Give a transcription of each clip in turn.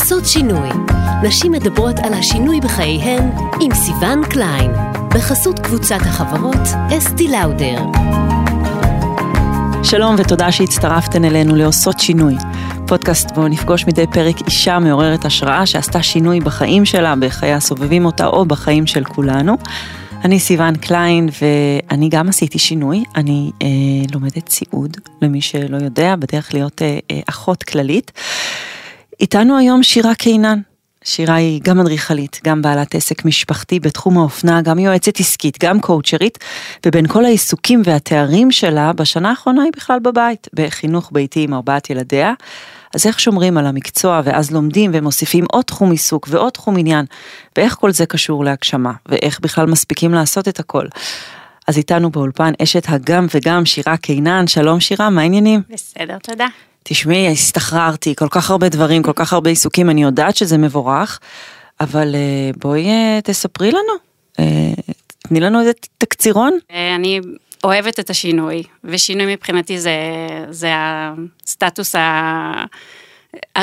עושות שינוי. נשים מדברות על השינוי בחייהן עם סיון קליין, בחסות קבוצת החברות אסתי לאודר. שלום ותודה שהצטרפתן אלינו לעושות שינוי. פודקאסט בו נפגוש מדי פרק אישה מעוררת השראה שעשתה שינוי בחיים שלה, בחיי הסובבים אותה או בחיים של כולנו. אני סיון קליין ואני גם עשיתי שינוי, אני אה, לומדת סיעוד, למי שלא יודע, בדרך להיות אה, אה, אחות כללית. איתנו היום שירה קינן. שירה היא גם אדריכלית, גם בעלת עסק משפחתי בתחום האופנה, גם יועצת עסקית, גם קואוצ'רית, ובין כל העיסוקים והתארים שלה, בשנה האחרונה היא בכלל בבית, בחינוך ביתי עם ארבעת ילדיה. אז איך שומרים על המקצוע ואז לומדים ומוסיפים עוד תחום עיסוק ועוד תחום עניין, ואיך כל זה קשור להגשמה, ואיך בכלל מספיקים לעשות את הכל. אז איתנו באולפן אשת הגם וגם שירה קינן, שלום שירה, מה העניינים? בסדר, תודה. תשמעי, הסתחררתי, כל כך הרבה דברים, כל כך הרבה עיסוקים, אני יודעת שזה מבורך, אבל אה, בואי אה, תספרי לנו, אה, תני לנו איזה תקצירון. אני אוהבת את השינוי, ושינוי מבחינתי זה, זה הסטטוס ה...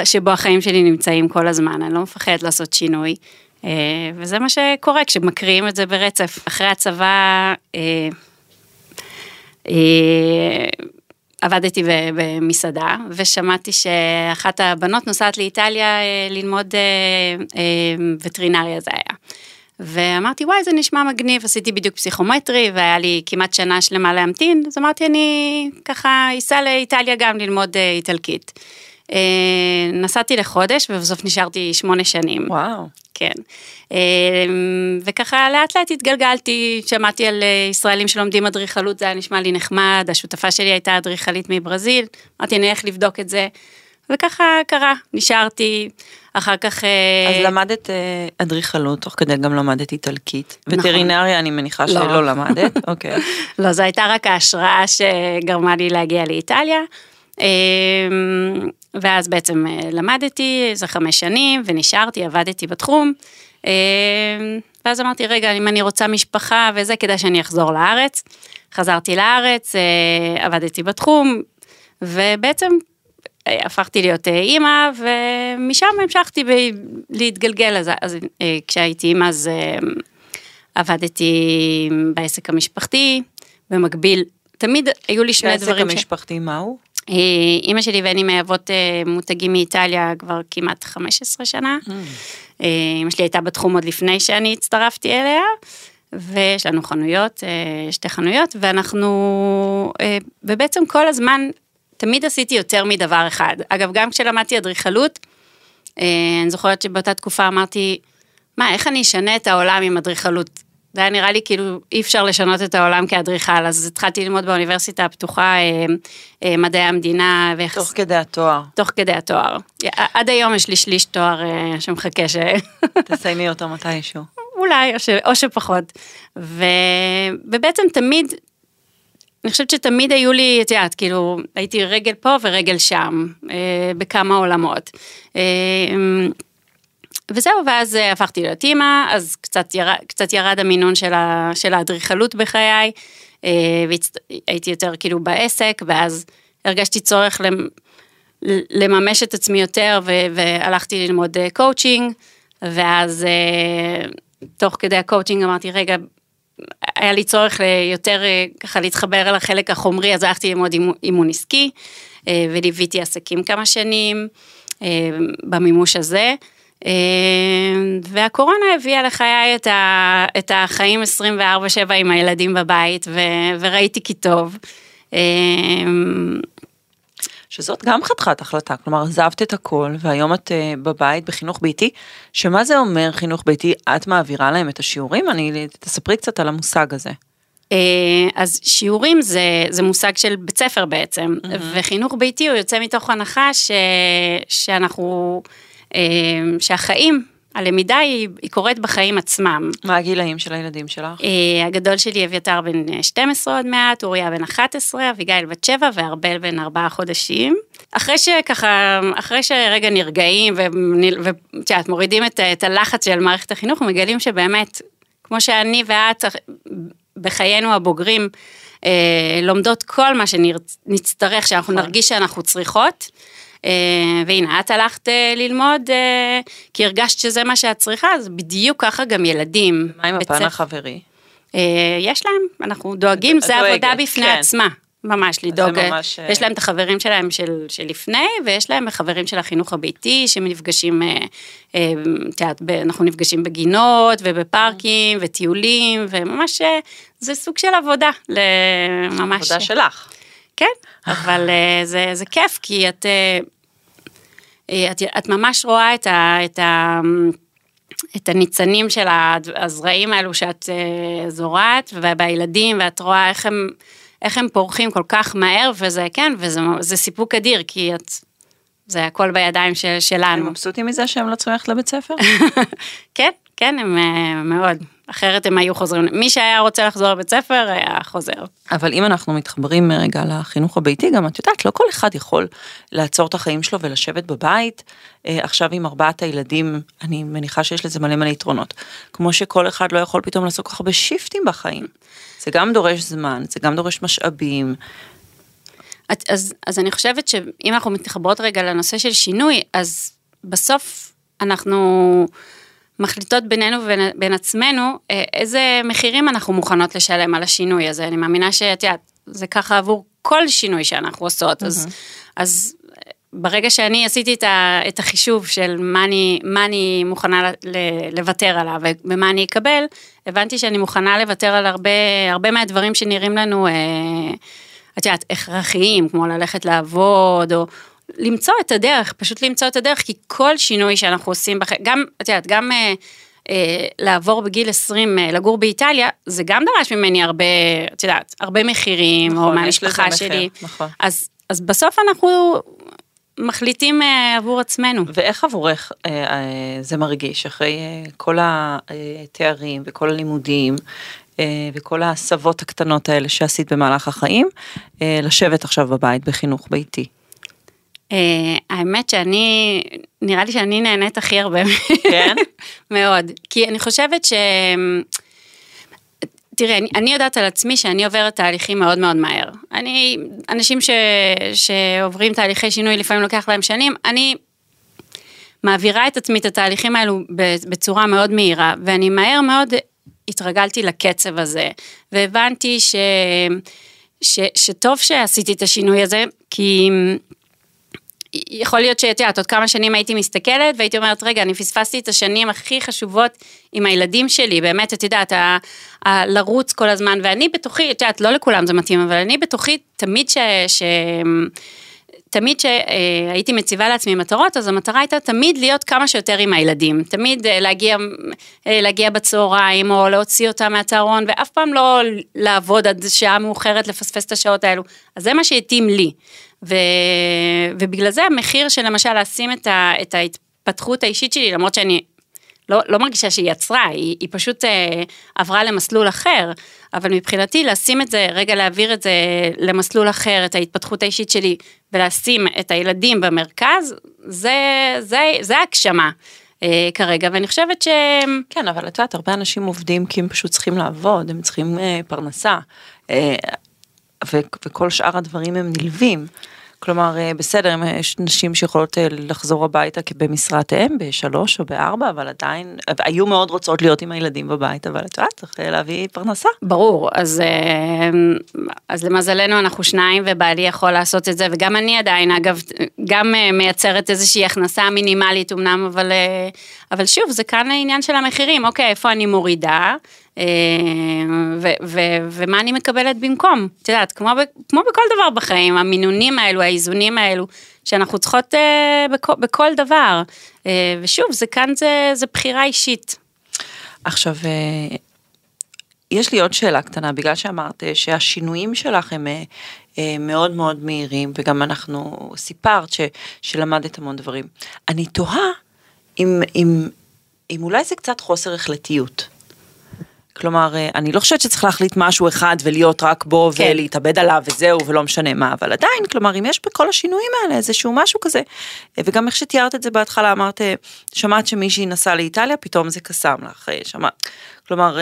שבו החיים שלי נמצאים כל הזמן, אני לא מפחדת לעשות שינוי. וזה מה שקורה כשמקריאים את זה ברצף. אחרי הצבא, עבדתי במסעדה, ושמעתי שאחת הבנות נוסעת לאיטליה אה, ללמוד אה, אה, וטרינריה זה היה. ואמרתי, וואי, זה נשמע מגניב, עשיתי בדיוק פסיכומטרי, והיה לי כמעט שנה שלמה להמתין, אז אמרתי, אני ככה אסע לאיטליה גם ללמוד איטלקית. נסעתי לחודש, ובסוף נשארתי שמונה שנים. וואו. כן. וככה לאט לאט התגלגלתי, שמעתי על ישראלים שלומדים אדריכלות, זה היה נשמע לי נחמד, השותפה שלי הייתה אדריכלית מברזיל, אמרתי אני אלך לבדוק את זה, וככה קרה, נשארתי, אחר כך... אז למדת אדריכלות, תוך כדי גם למדת איטלקית. נכון. וטרינריה אני מניחה שלא לא למדת, אוקיי. לא, זו הייתה רק ההשראה שגרמה לי להגיע לאיטליה. ואז בעצם למדתי איזה חמש שנים ונשארתי, עבדתי בתחום. ואז אמרתי, רגע, אם אני רוצה משפחה וזה, כדאי שאני אחזור לארץ. חזרתי לארץ, עבדתי בתחום, ובעצם הפכתי להיות אימא, ומשם המשכתי ב- להתגלגל. אז, אז כשהייתי אימא, אז עבדתי בעסק המשפחתי, במקביל, תמיד היו לי שני דברים. העסק המשפחתי, ש... מהו? אימא שלי ואני מייבאות מותגים מאיטליה כבר כמעט 15 שנה. Mm. אימא שלי הייתה בתחום עוד לפני שאני הצטרפתי אליה, ויש לנו חנויות, שתי חנויות, ואנחנו, ובעצם כל הזמן, תמיד עשיתי יותר מדבר אחד. אגב, גם כשלמדתי אדריכלות, אני זוכרת שבאותה תקופה אמרתי, מה, איך אני אשנה את העולם עם אדריכלות? זה היה נראה לי כאילו אי אפשר לשנות את העולם כאדריכל, אז התחלתי ללמוד באוניברסיטה הפתוחה אה, אה, מדעי המדינה. ויחס... תוך כדי התואר. תוך כדי התואר. עד היום יש לי שליש תואר אה, שמחכה ש... תסיימי אותו מתישהו. אולי, או, ש... או שפחות. ו... ובעצם תמיד, אני חושבת שתמיד היו לי, את יודעת, כאילו, הייתי רגל פה ורגל שם, בכמה עולמות. אה, וזהו, ואז הפכתי להיות אימא, אז קצת, יר, קצת ירד המינון של, ה, של האדריכלות בחיי, והייתי יותר כאילו בעסק, ואז הרגשתי צורך לממש את עצמי יותר, ו, והלכתי ללמוד קואוצ'ינג, ואז תוך כדי הקואוצ'ינג אמרתי, רגע, היה לי צורך יותר ככה להתחבר אל החלק החומרי, אז הלכתי ללמוד אימון עסקי, וליוויתי עסקים כמה שנים במימוש הזה. והקורונה הביאה לחיי את, ה, את החיים 24/7 עם הילדים בבית, ו, וראיתי כי טוב. שזאת גם חתיכת החלטה, כלומר עזבת את הכל והיום את uh, בבית בחינוך ביתי, שמה זה אומר חינוך ביתי, את מעבירה להם את השיעורים? אני, תספרי קצת על המושג הזה. אז שיעורים זה, זה מושג של בית ספר בעצם, mm-hmm. וחינוך ביתי הוא יוצא מתוך הנחה ש, שאנחנו... שהחיים, הלמידה היא, היא קורית בחיים עצמם. מה הגילאים של הילדים שלך? הגדול שלי אביתר בן 12 עוד מעט, אוריה בן 11, אביגיל בת 7 וארבל בן 4 חודשים. אחרי שככה, אחרי שרגע נרגעים ואת יודעת, מורידים את, את הלחץ של מערכת החינוך, מגלים שבאמת, כמו שאני ואת בחיינו הבוגרים, לומדות כל מה שנצטרך, שאנחנו נכון. נרגיש שאנחנו צריכות. אה, והנה, את הלכת אה, ללמוד אה, כי הרגשת שזה מה שאת צריכה, אז בדיוק ככה גם ילדים. מה עם הפן החברי? יש להם, אנחנו דואגים, זה עבודה בפני כן. עצמה. ממש לדאוג, ממש, יש להם את החברים שלהם של, של לפני, ויש להם חברים של החינוך הביתי, שנפגשים, את יודעת, ב- אנחנו נפגשים בגינות ובפארקים וטיולים, וממש, זה סוג של עבודה, ממש, עבודה שלך. כן, אבל זה, זה כיף, כי את, את, את ממש רואה את, ה, את, ה, את הניצנים של הזרעים האלו שאת אה, זורעת, ובילדים, ואת רואה איך הם, איך הם פורחים כל כך מהר, וזה, כן, וזה זה סיפוק אדיר, כי את, זה הכל בידיים של, הם שלנו. מבסוטים מזה שהם לא צריכים ללכת לבית ספר? כן, כן, הם אה, מאוד. אחרת הם היו חוזרים, מי שהיה רוצה לחזור לבית ספר היה חוזר. אבל אם אנחנו מתחברים רגע לחינוך הביתי, גם את יודעת, לא כל אחד יכול לעצור את החיים שלו ולשבת בבית. אה, עכשיו עם ארבעת הילדים, אני מניחה שיש לזה מלא מלא יתרונות. כמו שכל אחד לא יכול פתאום לעשות כל כך הרבה שיפטים בחיים. זה גם דורש זמן, זה גם דורש משאבים. אז, אז אני חושבת שאם אנחנו מתחברות רגע לנושא של שינוי, אז בסוף אנחנו מחליטות בינינו ובין בין עצמנו אה, איזה מחירים אנחנו מוכנות לשלם על השינוי הזה. אני מאמינה שאת יודעת, זה ככה עבור כל שינוי שאנחנו עושות. אז, אז אה, ברגע שאני עשיתי את, ה, את החישוב של מה אני, מה אני מוכנה ל, לוותר עליו ומה אני אקבל, הבנתי שאני מוכנה לוותר על הרבה, הרבה מהדברים שנראים לנו, אה, את יודעת, הכרחיים, כמו ללכת לעבוד, או למצוא את הדרך, פשוט למצוא את הדרך, כי כל שינוי שאנחנו עושים, בח... גם, את יודעת, גם אה, אה, לעבור בגיל 20, אה, לגור באיטליה, זה גם דרש ממני הרבה, את יודעת, הרבה מחירים, נכון, או מהמשפחה מחיר, שלי. נכון. אז, אז בסוף אנחנו מחליטים אה, עבור עצמנו. ואיך עבורך אה, אה, זה מרגיש אחרי אה, כל התארים וכל הלימודים אה, וכל ההסבות הקטנות האלה שעשית במהלך החיים, אה, לשבת עכשיו בבית בחינוך ביתי? אה, האמת שאני, נראה לי שאני נהנית הכי הרבה. כן? מאוד. כי אני חושבת ש... תראה, אני, אני יודעת על עצמי שאני עוברת תהליכים מאוד מאוד מהר. אני, אנשים ש, שעוברים תהליכי שינוי לפעמים לוקח להם שנים, אני מעבירה את עצמי את התהליכים האלו בצורה מאוד מהירה, ואני מהר מאוד התרגלתי לקצב הזה, והבנתי ש, ש, שטוב שעשיתי את השינוי הזה, כי יכול להיות שאת יודעת, עוד כמה שנים הייתי מסתכלת והייתי אומרת, רגע, אני פספסתי את השנים הכי חשובות עם הילדים שלי, באמת, את יודעת, ה, ה, לרוץ כל הזמן, ואני בתוכי, את יודעת, לא לכולם זה מתאים, אבל אני בתוכי, תמיד ש... ש תמיד שהייתי מציבה לעצמי מטרות, אז המטרה הייתה תמיד להיות כמה שיותר עם הילדים. תמיד אה, להגיע, אה, להגיע בצהריים, או להוציא אותם מהצהרון, ואף פעם לא לעבוד עד שעה מאוחרת, לפספס את השעות האלו. אז זה מה שהתאים לי. ו... ובגלל זה המחיר של למשל לשים את, ה... את ההתפתחות האישית שלי, למרות שאני לא, לא מרגישה שהיא יצרה, היא, היא פשוט אה, עברה למסלול אחר, אבל מבחינתי לשים את זה, רגע להעביר את זה למסלול אחר, את ההתפתחות האישית שלי, ולשים את הילדים במרכז, זה, זה, זה הגשמה אה, כרגע, ואני חושבת ש... כן, אבל את יודעת, הרבה אנשים עובדים כי הם פשוט צריכים לעבוד, הם צריכים אה, פרנסה, אה, ו- וכל שאר הדברים הם נלווים. כלומר, אה, בסדר, יש נשים שיכולות אה, לחזור הביתה במשרת אם, בשלוש או בארבע, אבל עדיין, היו מאוד רוצות להיות עם הילדים בבית, אבל את יודעת, צריך אה, להביא פרנסה. ברור, אז, אה, אז למזלנו אנחנו שניים ובעלי יכול לעשות את זה, וגם אני עדיין, אגב, גם אה, מייצרת איזושהי הכנסה מינימלית אמנם, אבל, אה, אבל שוב, זה כאן העניין של המחירים, אוקיי, איפה אני מורידה, אה, ומה אני מקבלת במקום, את יודעת, כמו, כמו בכל דבר בחיים, המינונים האלו, האיזונים האלו, שאנחנו צריכות אה, בכל, בכל דבר, אה, ושוב, זה כאן זה, זה בחירה אישית. עכשיו, אה, יש לי עוד שאלה קטנה, בגלל שאמרת אה, שהשינויים שלך הם אה, אה, מאוד מאוד מהירים, וגם אנחנו סיפרת ש, שלמדת המון דברים. אני תוהה אם, אם, אם אולי זה קצת חוסר החלטיות. כלומר, אה, אני לא חושבת שצריך להחליט משהו אחד ולהיות רק בו כן. ולהתאבד עליו וזהו ולא משנה מה, אבל עדיין, כלומר, אם יש בכל השינויים האלה איזשהו משהו כזה, אה, וגם איך שתיארת את זה בהתחלה, אמרת, אה, שמעת שמישהי נסעה לאיטליה, פתאום זה קסם לך, שמעת, כלומר,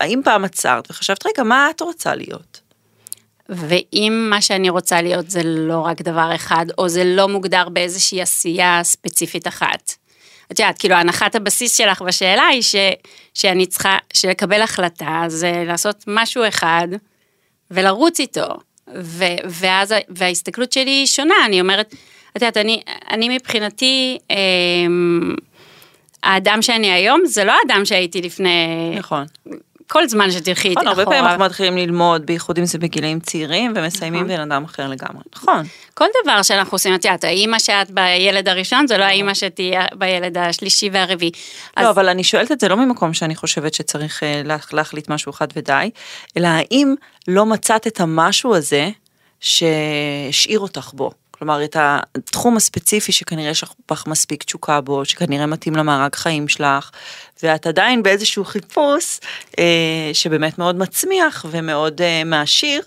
האם פעם עצרת וחשבת, רגע, מה את רוצה להיות? ואם מה שאני רוצה להיות זה לא רק דבר אחד, או זה לא מוגדר באיזושהי עשייה ספציפית אחת. את יודעת, כאילו הנחת הבסיס שלך בשאלה היא ש, שאני צריכה, שלקבל החלטה זה לעשות משהו אחד ולרוץ איתו. ו, ואז, וההסתכלות שלי היא שונה, אני אומרת, את יודעת, אני, אני מבחינתי, אה, האדם שאני היום זה לא האדם שהייתי לפני... נכון. כל זמן שתלכי נכון, אחורה. הרבה פעמים אנחנו מתחילים ללמוד, בייחוד אם זה בגילאים צעירים, ומסיימים נכון. בן אדם אחר לגמרי. נכון. כל דבר שאנחנו עושים, את יודעת, האימא שאת בילד הראשון, זה לא האימא שתהיה בילד השלישי והרביעי. אז לא, אבל אני שואלת את זה לא ממקום שאני חושבת שצריך אה, לה- להחליט משהו אחד ודי, אלא האם לא מצאת את המשהו הזה שהשאיר אותך בו. כלומר, את התחום הספציפי שכנראה יש לך מספיק תשוקה בו, שכנראה מתאים למארג חיים שלך, ואת עדיין באיזשהו חיפוש אה, שבאמת מאוד מצמיח ומאוד אה, מעשיר,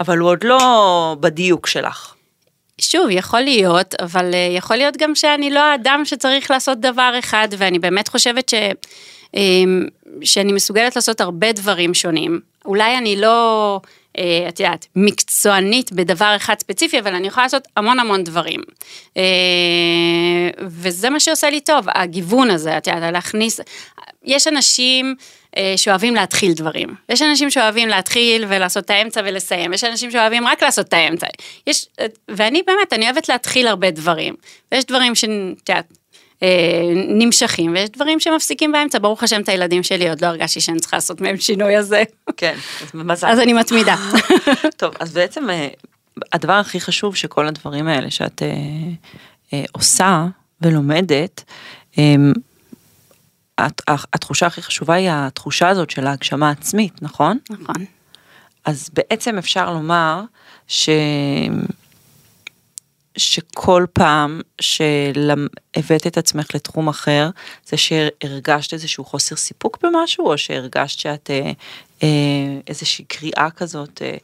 אבל הוא עוד לא בדיוק שלך. שוב, יכול להיות, אבל אה, יכול להיות גם שאני לא האדם שצריך לעשות דבר אחד, ואני באמת חושבת ש, שאני מסוגלת לעשות הרבה דברים שונים. אולי אני לא, אה, את יודעת, מקצוענית בדבר אחד ספציפי, אבל אני יכולה לעשות המון המון דברים. אה, וזה מה שעושה לי טוב, הגיוון הזה, את יודעת, להכניס, יש אנשים אה, שאוהבים להתחיל דברים. יש אנשים שאוהבים להתחיל ולעשות את האמצע ולסיים, יש אנשים שאוהבים רק לעשות את האמצע. יש, ואני באמת, אני אוהבת להתחיל הרבה דברים. ויש דברים שאת יודעת, נמשכים, ויש דברים שמפסיקים באמצע. ברוך השם את הילדים שלי, עוד לא הרגשתי שאני צריכה לעשות מהם שינוי הזה. כן, אז מזל. אז אני מתמידה. טוב, אז בעצם אה, הדבר הכי חשוב שכל הדברים האלה שאת אה, אה, עושה ולומדת, אה, הת- התחושה הכי חשובה היא התחושה הזאת של ההגשמה העצמית, נכון? נכון. אז בעצם אפשר לומר ש... שכל פעם שהבאת את עצמך לתחום אחר, זה שהרגשת איזשהו חוסר סיפוק במשהו, או שהרגשת שאת אה, אה, איזושהי קריאה כזאת. אה,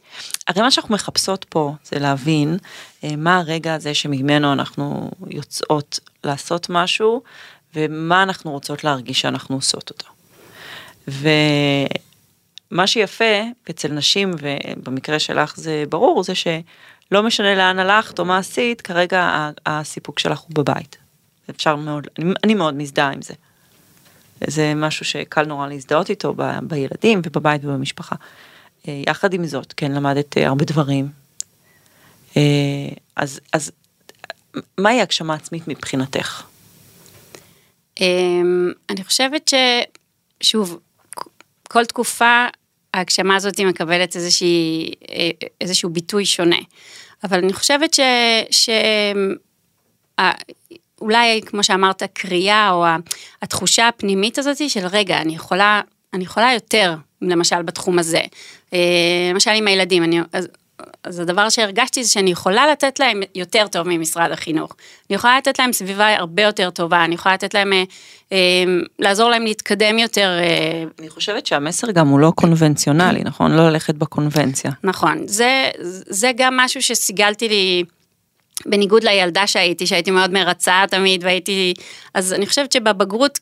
הרי מה שאנחנו מחפשות פה זה להבין אה, מה הרגע הזה שממנו אנחנו יוצאות לעשות משהו, ומה אנחנו רוצות להרגיש שאנחנו עושות אותו. ומה שיפה אצל נשים, ובמקרה שלך זה ברור, זה שלא משנה לאן הלכת או מה עשית, כרגע הסיפוק שלך הוא בבית. אפשר מאוד, אני, אני מאוד מזדהה עם זה. זה משהו שקל נורא להזדהות איתו ב, בילדים ובבית ובמשפחה. אה, יחד עם זאת, כן, למדת אה, הרבה דברים. אה, אז, אז מהי הגשמה עצמית מבחינתך? אמ, אני חושבת ש... שוב, כל תקופה ההגשמה הזאת מקבלת איזושהי, אה, איזשהו ביטוי שונה. אבל אני חושבת ש... ש... כמו שאמרת, קריאה או התחושה הפנימית הזאת של רגע, אני יכולה, אני יכולה יותר, למשל בתחום הזה. אה, למשל עם הילדים, אני, אז הדבר שהרגשתי זה שאני יכולה לתת להם יותר טוב ממשרד החינוך. אני יכולה לתת להם סביבה הרבה יותר טובה, אני יכולה לתת להם, אה, אה, לעזור להם להתקדם יותר. אה, אני חושבת שהמסר גם הוא לא קונבנציונלי, נכון? לא ללכת בקונבנציה. נכון, זה, זה גם משהו שסיגלתי לי, בניגוד לילדה שהייתי, שהייתי מאוד מרצה תמיד, והייתי, אז אני חושבת שבבגרות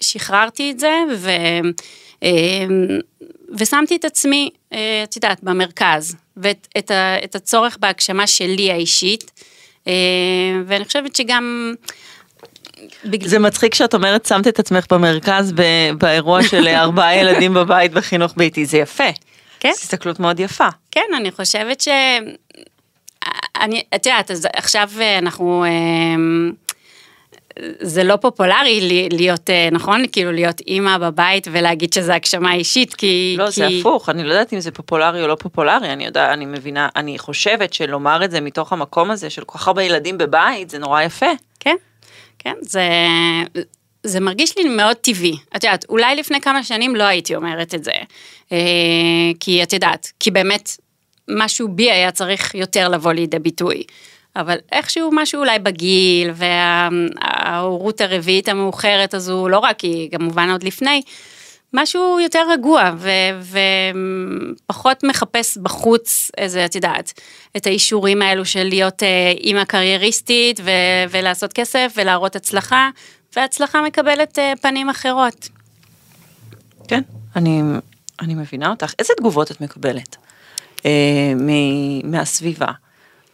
שחררתי את זה, ו, אה, ושמתי את עצמי, אה, את יודעת, במרכז, ואת את, ה- את הצורך בהגשמה שלי האישית, אה, ואני חושבת שגם... בגלל- זה מצחיק שאת אומרת שמת את עצמך במרכז ב- באירוע של ארבעה ילדים בבית בחינוך ביתי, זה יפה. כן. זו הסתכלות מאוד יפה. כן, אני חושבת ש... אני, את יודעת, אז עכשיו אנחנו... אמ, זה לא פופולרי להיות, אה, נכון? כאילו להיות אימא בבית ולהגיד שזה הגשמה אישית, כי... לא, כי... זה הפוך, אני לא יודעת אם זה פופולרי או לא פופולרי, אני יודעת, אני מבינה, אני חושבת שלומר את זה מתוך המקום הזה של כל כך הרבה ילדים בבית, זה נורא יפה. כן, כן, זה, זה מרגיש לי מאוד טבעי. את יודעת, אולי לפני כמה שנים לא הייתי אומרת את זה. אה, כי את יודעת, כי באמת משהו בי היה צריך יותר לבוא לידי ביטוי. אבל איכשהו משהו אולי בגיל וההורות הרביעית המאוחרת הזו, לא רק היא, כמובן עוד לפני, משהו יותר רגוע ו- ופחות מחפש בחוץ איזה, את יודעת, את האישורים האלו של להיות אה, אימא קרייריסטית ו- ולעשות כסף ולהראות הצלחה, והצלחה מקבלת אה, פנים אחרות. כן, אני, אני מבינה אותך. איזה תגובות את מקבלת? אה, מ- מהסביבה.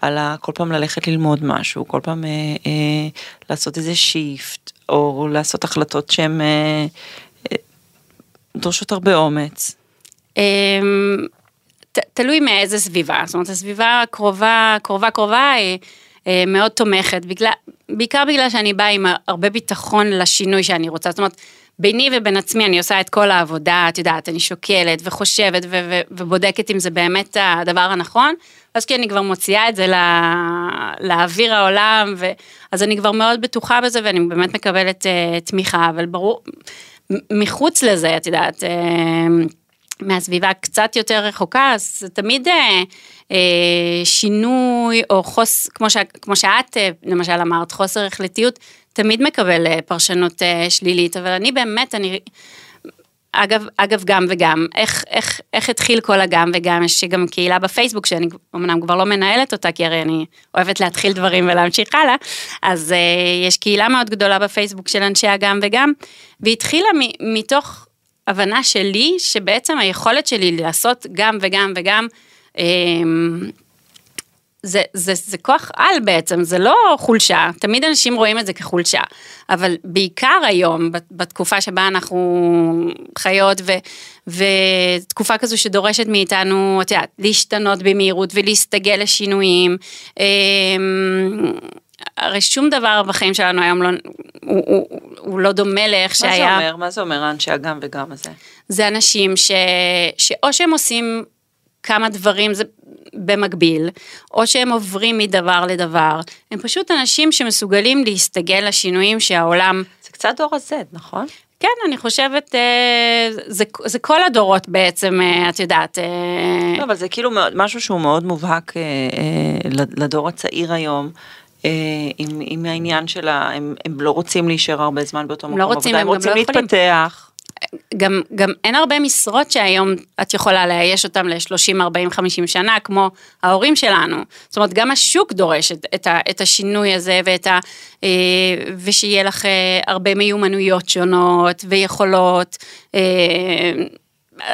על כל פעם ללכת ללמוד משהו, כל פעם אה, אה, לעשות איזה שיפט, או לעשות החלטות שהן אה, אה, דורשות הרבה אומץ. אמ, ת- תלוי מאיזה סביבה, זאת אומרת הסביבה קרובה, קרובה קרובה אה, אה, מאוד תומכת, בגלל, בעיקר בגלל שאני באה עם הרבה ביטחון לשינוי שאני רוצה, זאת אומרת ביני ובין עצמי אני עושה את כל העבודה, את יודעת, אני שוקלת וחושבת ו- ו- ובודקת אם זה באמת הדבר הנכון, אז כי אני כבר מוציאה את זה לה- לאוויר העולם, ו- אז אני כבר מאוד בטוחה בזה ואני באמת מקבלת אה, תמיכה, אבל ברור, מחוץ לזה, את יודעת, אה, מהסביבה קצת יותר רחוקה, אז זה תמיד אה, אה, שינוי או חוס, כמו, ש, כמו שאת אה, למשל אמרת, חוסר החלטיות, תמיד מקבל אה, פרשנות אה, שלילית, אבל אני באמת, אני, אגב, אגב גם וגם, איך, איך, איך התחיל כל הגם וגם, יש גם קהילה בפייסבוק שאני אמנם כבר לא מנהלת אותה, כי הרי אני אוהבת להתחיל דברים ולהמשיך הלאה, אז אה, יש קהילה מאוד גדולה בפייסבוק של אנשי הגם וגם, והיא התחילה מ, מתוך הבנה שלי, שבעצם היכולת שלי לעשות גם וגם וגם, אה, זה, זה, זה כוח על בעצם, זה לא חולשה, תמיד אנשים רואים את זה כחולשה, אבל בעיקר היום, בת- בתקופה שבה אנחנו חיות, ו, ותקופה כזו שדורשת מאיתנו, את יודעת, להשתנות במהירות ולהסתגל לשינויים, אמ, הרי שום דבר בחיים שלנו היום לא, הוא, הוא, הוא לא דומה לאיך מה זה שהיה. אומר? מה זה אומר האנשי הגם וגם הזה? זה אנשים ש... שאו שהם עושים כמה דברים זה במקביל, או שהם עוברים מדבר לדבר. הם פשוט אנשים שמסוגלים להסתגל לשינויים שהעולם... זה קצת דור ה-Z, נכון? כן, אני חושבת, אה, זה, זה כל הדורות בעצם, אה, את יודעת. אה, לא, אבל זה כאילו מאוד, משהו שהוא מאוד מובהק לדור הצעיר היום. עם, עם העניין שלה, הם, הם לא רוצים להישאר הרבה זמן באותו הם מקום לא רוצים, עבודה, הם הם גם רוצים לא. להתפתח. גם, גם אין הרבה משרות שהיום את יכולה לאייש אותם ל-30, 40, 50 שנה, כמו ההורים שלנו. זאת אומרת, גם השוק דורש את, את, ה, את השינוי הזה, ואת ה, אה, ושיהיה לך אה, הרבה מיומנויות שונות ויכולות. אה,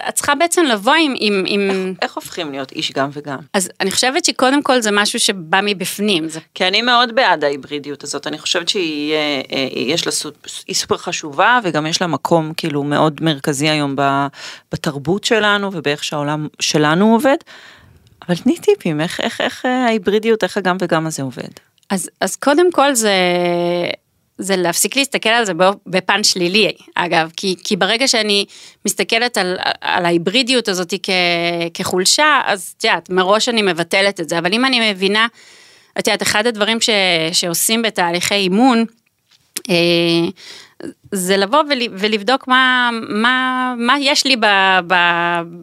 את צריכה בעצם לבוא עם... עם, עם... איך הופכים להיות איש גם וגם? אז אני חושבת שקודם כל זה משהו שבא מבפנים. זה כי אני מאוד בעד ההיברידיות הזאת, אני חושבת שהיא אה, אה, יש לה, היא סופר חשובה וגם יש לה מקום כאילו מאוד מרכזי היום בתרבות שלנו ובאיך שהעולם שלנו עובד. אבל תני טיפים, איך, איך, איך אה, ההיברידיות, איך הגם וגם הזה עובד. אז, אז קודם כל זה, זה להפסיק להסתכל על זה בפן שלילי, אגב, כי, כי ברגע שאני מסתכלת על, על ההיברידיות הזאת כ, כחולשה, אז את יודעת, מראש אני מבטלת את זה, אבל אם אני מבינה, את יודעת, אחד הדברים ש, שעושים בתהליכי אימון, אה, זה לבוא ול, ולבדוק מה, מה, מה יש לי ב, ב,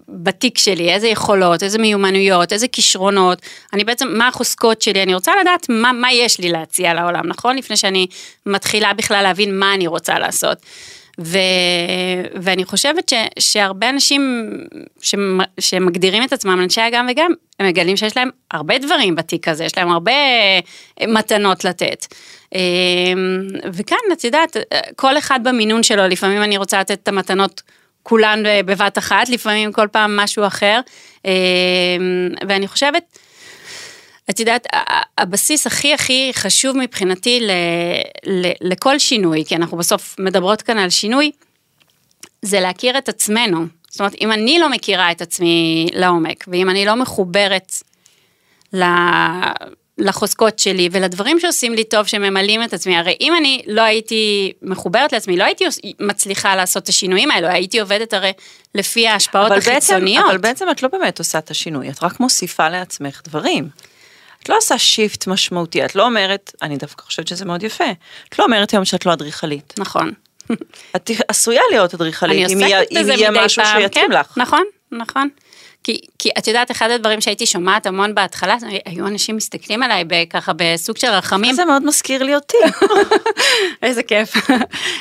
בתיק שלי, איזה יכולות, איזה מיומנויות, איזה כישרונות, אני בעצם, מה החוזקות שלי, אני רוצה לדעת מה, מה יש לי להציע לעולם, נכון? לפני שאני מתחילה בכלל להבין מה אני רוצה לעשות. ו, ואני חושבת ש, שהרבה אנשים שמ, שמגדירים את עצמם אנשי הגם וגם, הם מגלים שיש להם הרבה דברים בתיק הזה, יש להם הרבה מתנות לתת. וכאן, את יודעת, כל אחד במינון שלו, לפעמים אני רוצה לתת את המתנות כולן בבת אחת, לפעמים כל פעם משהו אחר. ואני חושבת, את יודעת, הבסיס הכי הכי חשוב מבחינתי ל, ל, לכל שינוי, כי אנחנו בסוף מדברות כאן על שינוי, זה להכיר את עצמנו. זאת אומרת, אם אני לא מכירה את עצמי לעומק, ואם אני לא מחוברת לחוזקות שלי ולדברים שעושים לי טוב, שממלאים את עצמי, הרי אם אני לא הייתי מחוברת לעצמי, לא הייתי מצליחה לעשות את השינויים האלו, הייתי עובדת הרי לפי ההשפעות אבל החיצוניות. בעצם, אבל בעצם את לא באמת עושה את השינוי, את רק מוסיפה לעצמך דברים. את לא עושה שיפט משמעותי, את לא אומרת, אני דווקא חושבת שזה מאוד יפה, את לא אומרת היום שאת לא אדריכלית. נכון. את עשויה להיות אדריכלית, אם יהיה, אם יהיה משהו פעם, שיתאים כן, לך. נכון, נכון. כי, כי את יודעת, אחד הדברים שהייתי שומעת המון בהתחלה, היו אנשים מסתכלים עליי ככה בסוג של רחמים. זה מאוד מזכיר לי אותי. איזה כיף.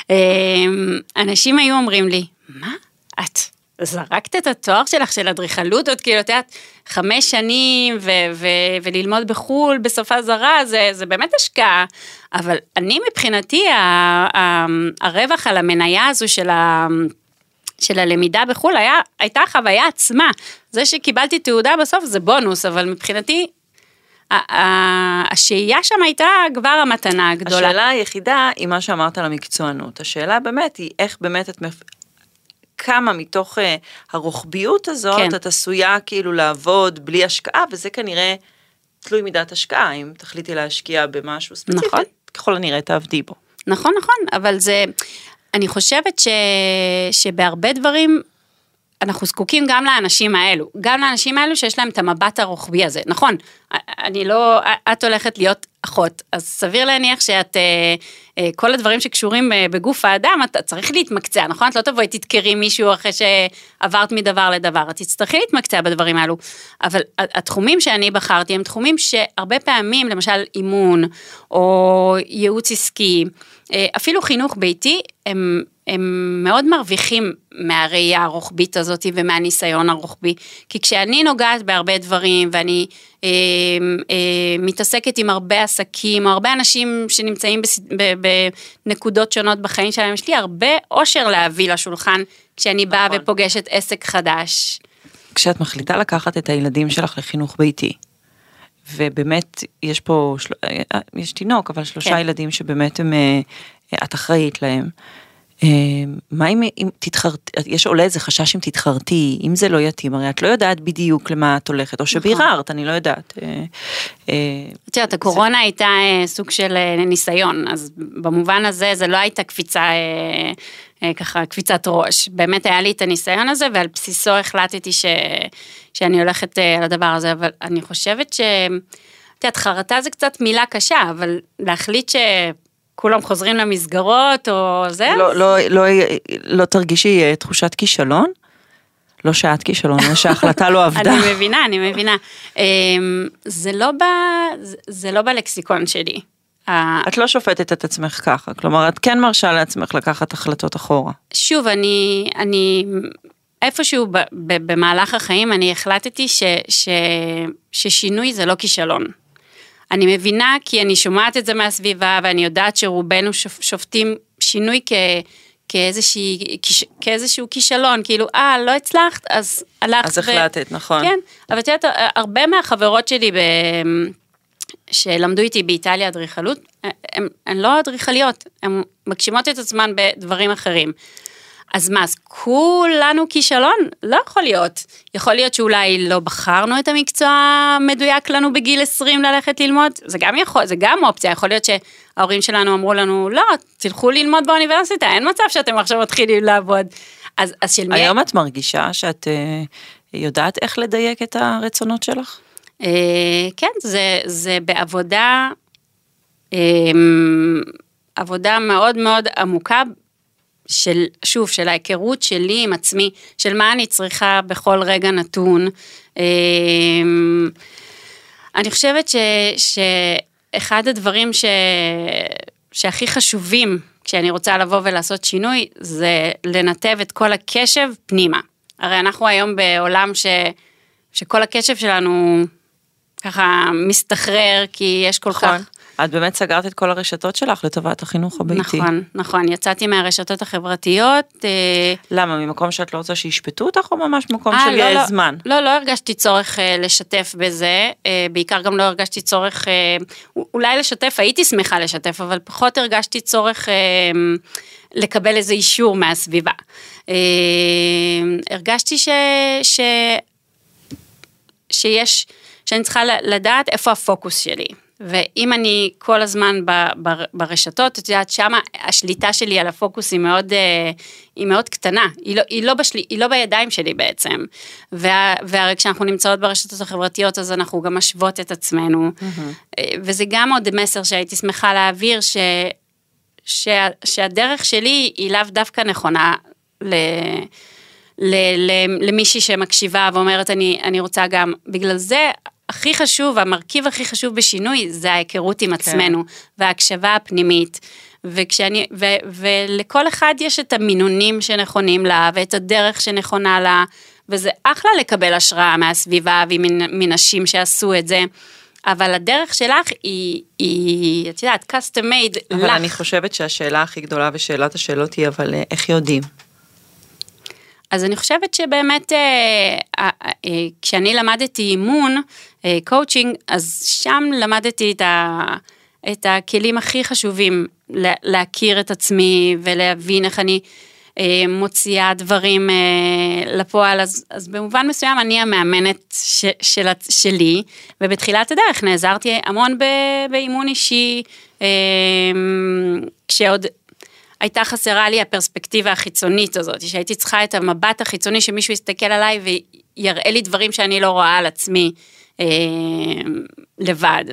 אנשים היו אומרים לי, מה? את זרקת את התואר שלך של אדריכלות, עוד כאילו, את יודעת, חמש שנים ו- ו- וללמוד בחו"ל בשפה זרה, זה, זה באמת השקעה. אבל אני מבחינתי, ה- ה- הרווח על המניה הזו של ה... של הלמידה בחו"ל היה, הייתה החוויה עצמה. זה שקיבלתי תעודה בסוף זה בונוס, אבל מבחינתי, השהייה שם הייתה כבר המתנה הגדולה. השאלה היחידה היא מה שאמרת על המקצוענות. השאלה באמת היא איך באמת את... כמה מתוך uh, הרוחביות הזאת כן. את עשויה כאילו לעבוד בלי השקעה, וזה כנראה תלוי מידת השקעה, אם תחליטי להשקיע במשהו ספציפי, נכון. ככל הנראה תעבדי בו. נכון, נכון, אבל זה, אני חושבת ש, שבהרבה דברים אנחנו זקוקים גם לאנשים האלו, גם לאנשים האלו שיש להם את המבט הרוחבי הזה. נכון, אני לא, את הולכת להיות אחות, אז סביר להניח שאת, אה, אה, כל הדברים שקשורים אה, בגוף האדם, אתה צריך להתמקצע, נכון? את לא תבואי תדקרי מישהו אחרי שעברת מדבר לדבר, את תצטרכי להתמקצע בדברים האלו. אבל התחומים שאני בחרתי הם תחומים שהרבה פעמים, למשל אימון, או ייעוץ עסקי, אפילו חינוך ביתי, הם, הם מאוד מרוויחים מהראייה הרוחבית הזאת ומהניסיון הרוחבי. כי כשאני נוגעת בהרבה דברים ואני מתעסקת עם הרבה עסקים, או הרבה אנשים שנמצאים בנקודות שונות בחיים שלהם, יש לי הרבה אושר להביא לשולחן כשאני באה נכון. ופוגשת עסק חדש. כשאת מחליטה לקחת את הילדים שלך לחינוך ביתי, ובאמת יש פה, של... יש תינוק, אבל שלושה כן. ילדים שבאמת הם, אה, את אחראית להם. אה, מה אם, אם תתחרט, יש עולה איזה חשש אם תתחרטי, אם זה לא יתאים, הרי את לא יודעת בדיוק למה את הולכת, או שביררת, אני לא יודעת. אה, אה, את יודעת, הקורונה הייתה סוג של ניסיון, אז במובן הזה זה לא הייתה קפיצה, ככה קפיצת ראש. באמת היה לי את הניסיון הזה, ועל בסיסו החלטתי ש, שאני הולכת לדבר הזה, אבל אני חושבת ש... את יודעת, חרטה זה קצת מילה קשה, אבל להחליט ש... כולם חוזרים למסגרות או זה? לא, לא, לא, לא תרגישי אה, תחושת כישלון? לא שאת כישלון, אלא שההחלטה לא עבדה. אני מבינה, אני מבינה. אמ, זה לא ב... זה- לא בלקסיקון שלי. את לא שופטת את עצמך ככה, כלומר את כן מרשה לעצמך לקחת החלטות אחורה. שוב, אני, אני, איפשהו ב, ב, במהלך החיים אני החלטתי ש, ש, ששינוי זה לא כישלון. אני מבינה כי אני שומעת את זה מהסביבה ואני יודעת שרובנו שופ, שופטים שינוי כ, כאיזושהי, כיש, כאיזשהו כישלון, כאילו, אה, לא הצלחת, אז הלכת. אז החלטת, נכון. כן, אבל את יודעת, הרבה מהחברות שלי ב... שלמדו איתי באיטליה אדריכלות, הן לא אדריכליות, הן מגשימות את עצמן בדברים אחרים. אז מה, אז כולנו כישלון? לא יכול להיות. יכול להיות שאולי לא בחרנו את המקצוע המדויק לנו בגיל 20 ללכת ללמוד, זה גם יכול, זה גם אופציה, יכול להיות שההורים שלנו אמרו לנו, לא, תלכו ללמוד באוניברסיטה, אין מצב שאתם עכשיו מתחילים לעבוד. אז, אז של מי... היום את מרגישה שאת אה, יודעת איך לדייק את הרצונות שלך? אה, כן, זה, זה בעבודה, אה, עבודה מאוד מאוד עמוקה של, שוב, של ההיכרות שלי עם עצמי, של מה אני צריכה בכל רגע נתון. אה, אני חושבת ש, שאחד הדברים ש, שהכי חשובים כשאני רוצה לבוא ולעשות שינוי, זה לנתב את כל הקשב פנימה. הרי אנחנו היום בעולם ש, שכל הקשב שלנו ככה מסתחרר, כי יש כל נכון. כך... את באמת סגרת את כל הרשתות שלך לטובת החינוך הביתי. נכון, נכון, יצאתי מהרשתות החברתיות. אה, למה, ממקום שאת לא רוצה שישפטו אותך, או ממש ממקום אה, של לא, אה, לא. זמן? לא, לא הרגשתי צורך אה, לשתף בזה, אה, בעיקר גם לא הרגשתי צורך, אה, אולי לשתף, הייתי שמחה לשתף, אבל פחות הרגשתי צורך אה, לקבל איזה אישור מהסביבה. אה, הרגשתי ש... ש... שיש, שאני צריכה לדעת איפה הפוקוס שלי. ואם אני כל הזמן ב, ב, ברשתות, את יודעת, שמה השליטה שלי על הפוקוס היא מאוד, אה, היא מאוד קטנה, היא לא, היא, לא בשלי, היא לא בידיים שלי בעצם. וה, והרי כשאנחנו נמצאות ברשתות החברתיות, אז אנחנו גם משוות את עצמנו. Mm-hmm. וזה גם עוד מסר שהייתי שמחה להעביר, ש, שה, שהדרך שלי היא לאו דווקא נכונה ל... ל- ל- למישהי שמקשיבה ואומרת אני, אני רוצה גם, בגלל זה הכי חשוב, המרכיב הכי חשוב בשינוי זה ההיכרות עם עצמנו וההקשבה הפנימית. וכשאני, ו, ולכל אחד יש את המינונים שנכונים לה ואת הדרך שנכונה לה, וזה אחלה לקבל השראה מהסביבה ומנשים שעשו את זה. אבל הדרך שלך היא, היא, את יודעת, custom made לך. אבל אני חושבת שהשאלה הכי גדולה ושאלת השאלות היא, אבל אה, איך יודעים? אז אני חושבת שבאמת אה, אה, אה, כשאני למדתי אימון, קואוצ'ינג, אז שם למדתי את, ה, את הכלים הכי חשובים לה, להכיר את עצמי ולהבין איך אני אה, מוציאה דברים לפועל, אז, אז במובן מסוים אני המאמנת ש, של, שלי, ובתחילת הדרך נעזרתי המון באימון אישי, כשעוד הייתה חסרה לי הפרספקטיבה החיצונית הזאת, שהייתי צריכה את המבט החיצוני שמישהו יסתכל עליי ויראה לי דברים שאני לא רואה על עצמי אה, לבד.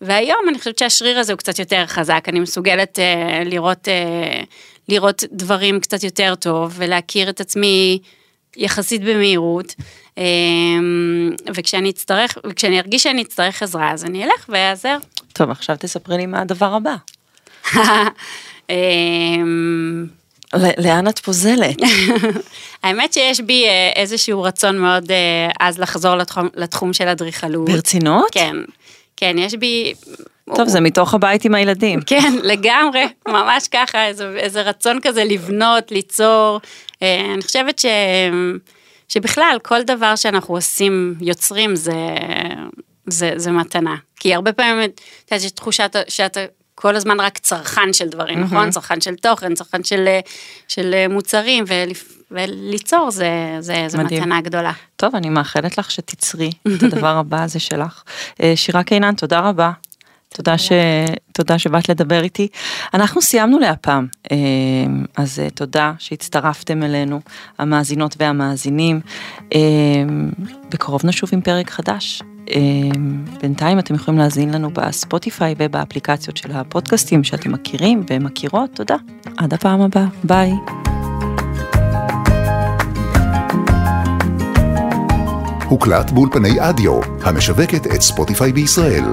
והיום אני חושבת שהשריר הזה הוא קצת יותר חזק, אני מסוגלת אה, לראות, אה, לראות דברים קצת יותר טוב ולהכיר את עצמי יחסית במהירות. אה, וכשאני אצטרך, וכשאני ארגיש שאני אצטרך עזרה, אז אני אלך ואעזר. טוב, עכשיו תספרי לי מה הדבר הבא. אמ, לאן את פוזלת? האמת שיש בי אה, איזשהו רצון מאוד אה, אז לחזור לתחום, לתחום של אדריכלות. ברצינות? כן, כן, יש בי... טוב, זה מתוך הבית עם הילדים. כן, לגמרי, ממש ככה, איזה, איזה רצון כזה לבנות, ליצור. אה, אני חושבת ש... שבכלל, כל דבר שאנחנו עושים, יוצרים, זה, זה, זה מתנה. כי הרבה פעמים, אתה יודע, יש תחושה שאתה כל הזמן רק צרכן של דברים, mm-hmm. נכון? צרכן של תוכן, צרכן של, של מוצרים, וליצור זה, זה, זה מתנה גדולה. טוב, אני מאחלת לך שתצרי את הדבר הבא הזה שלך. אה, שירה קינן, תודה רבה. תודה, ש... תודה שבאת לדבר איתי. אנחנו סיימנו להפעם, אה, אז אה, תודה שהצטרפתם אלינו, המאזינות והמאזינים. בקרוב נשוב עם פרק חדש. אמ, בינתיים אתם יכולים להזין לנו בספוטיפיי ובאפליקציות של הפודקאסטים שאתם מכירים ומכירות, תודה. עד הפעם הבאה, ביי. הוקלט באולפני אדיו, המשווקת את ספוטיפיי בישראל.